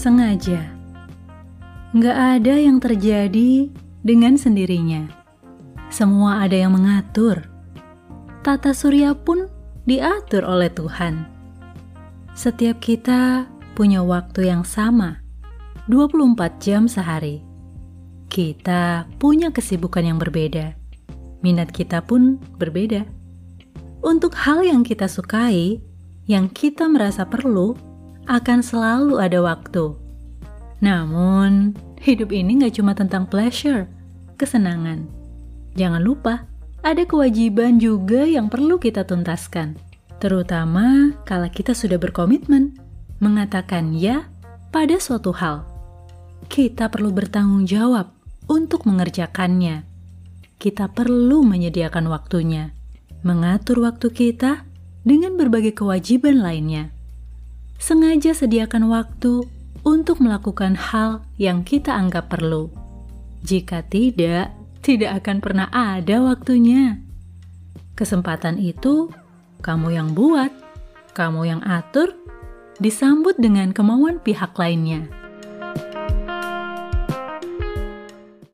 sengaja. Nggak ada yang terjadi dengan sendirinya. Semua ada yang mengatur. Tata surya pun diatur oleh Tuhan. Setiap kita punya waktu yang sama, 24 jam sehari. Kita punya kesibukan yang berbeda. Minat kita pun berbeda. Untuk hal yang kita sukai, yang kita merasa perlu, akan selalu ada waktu. Namun, hidup ini gak cuma tentang pleasure, kesenangan. Jangan lupa, ada kewajiban juga yang perlu kita tuntaskan. Terutama kalau kita sudah berkomitmen mengatakan ya pada suatu hal. Kita perlu bertanggung jawab untuk mengerjakannya. Kita perlu menyediakan waktunya, mengatur waktu kita dengan berbagai kewajiban lainnya sengaja sediakan waktu untuk melakukan hal yang kita anggap perlu. Jika tidak, tidak akan pernah ada waktunya. Kesempatan itu kamu yang buat, kamu yang atur, disambut dengan kemauan pihak lainnya.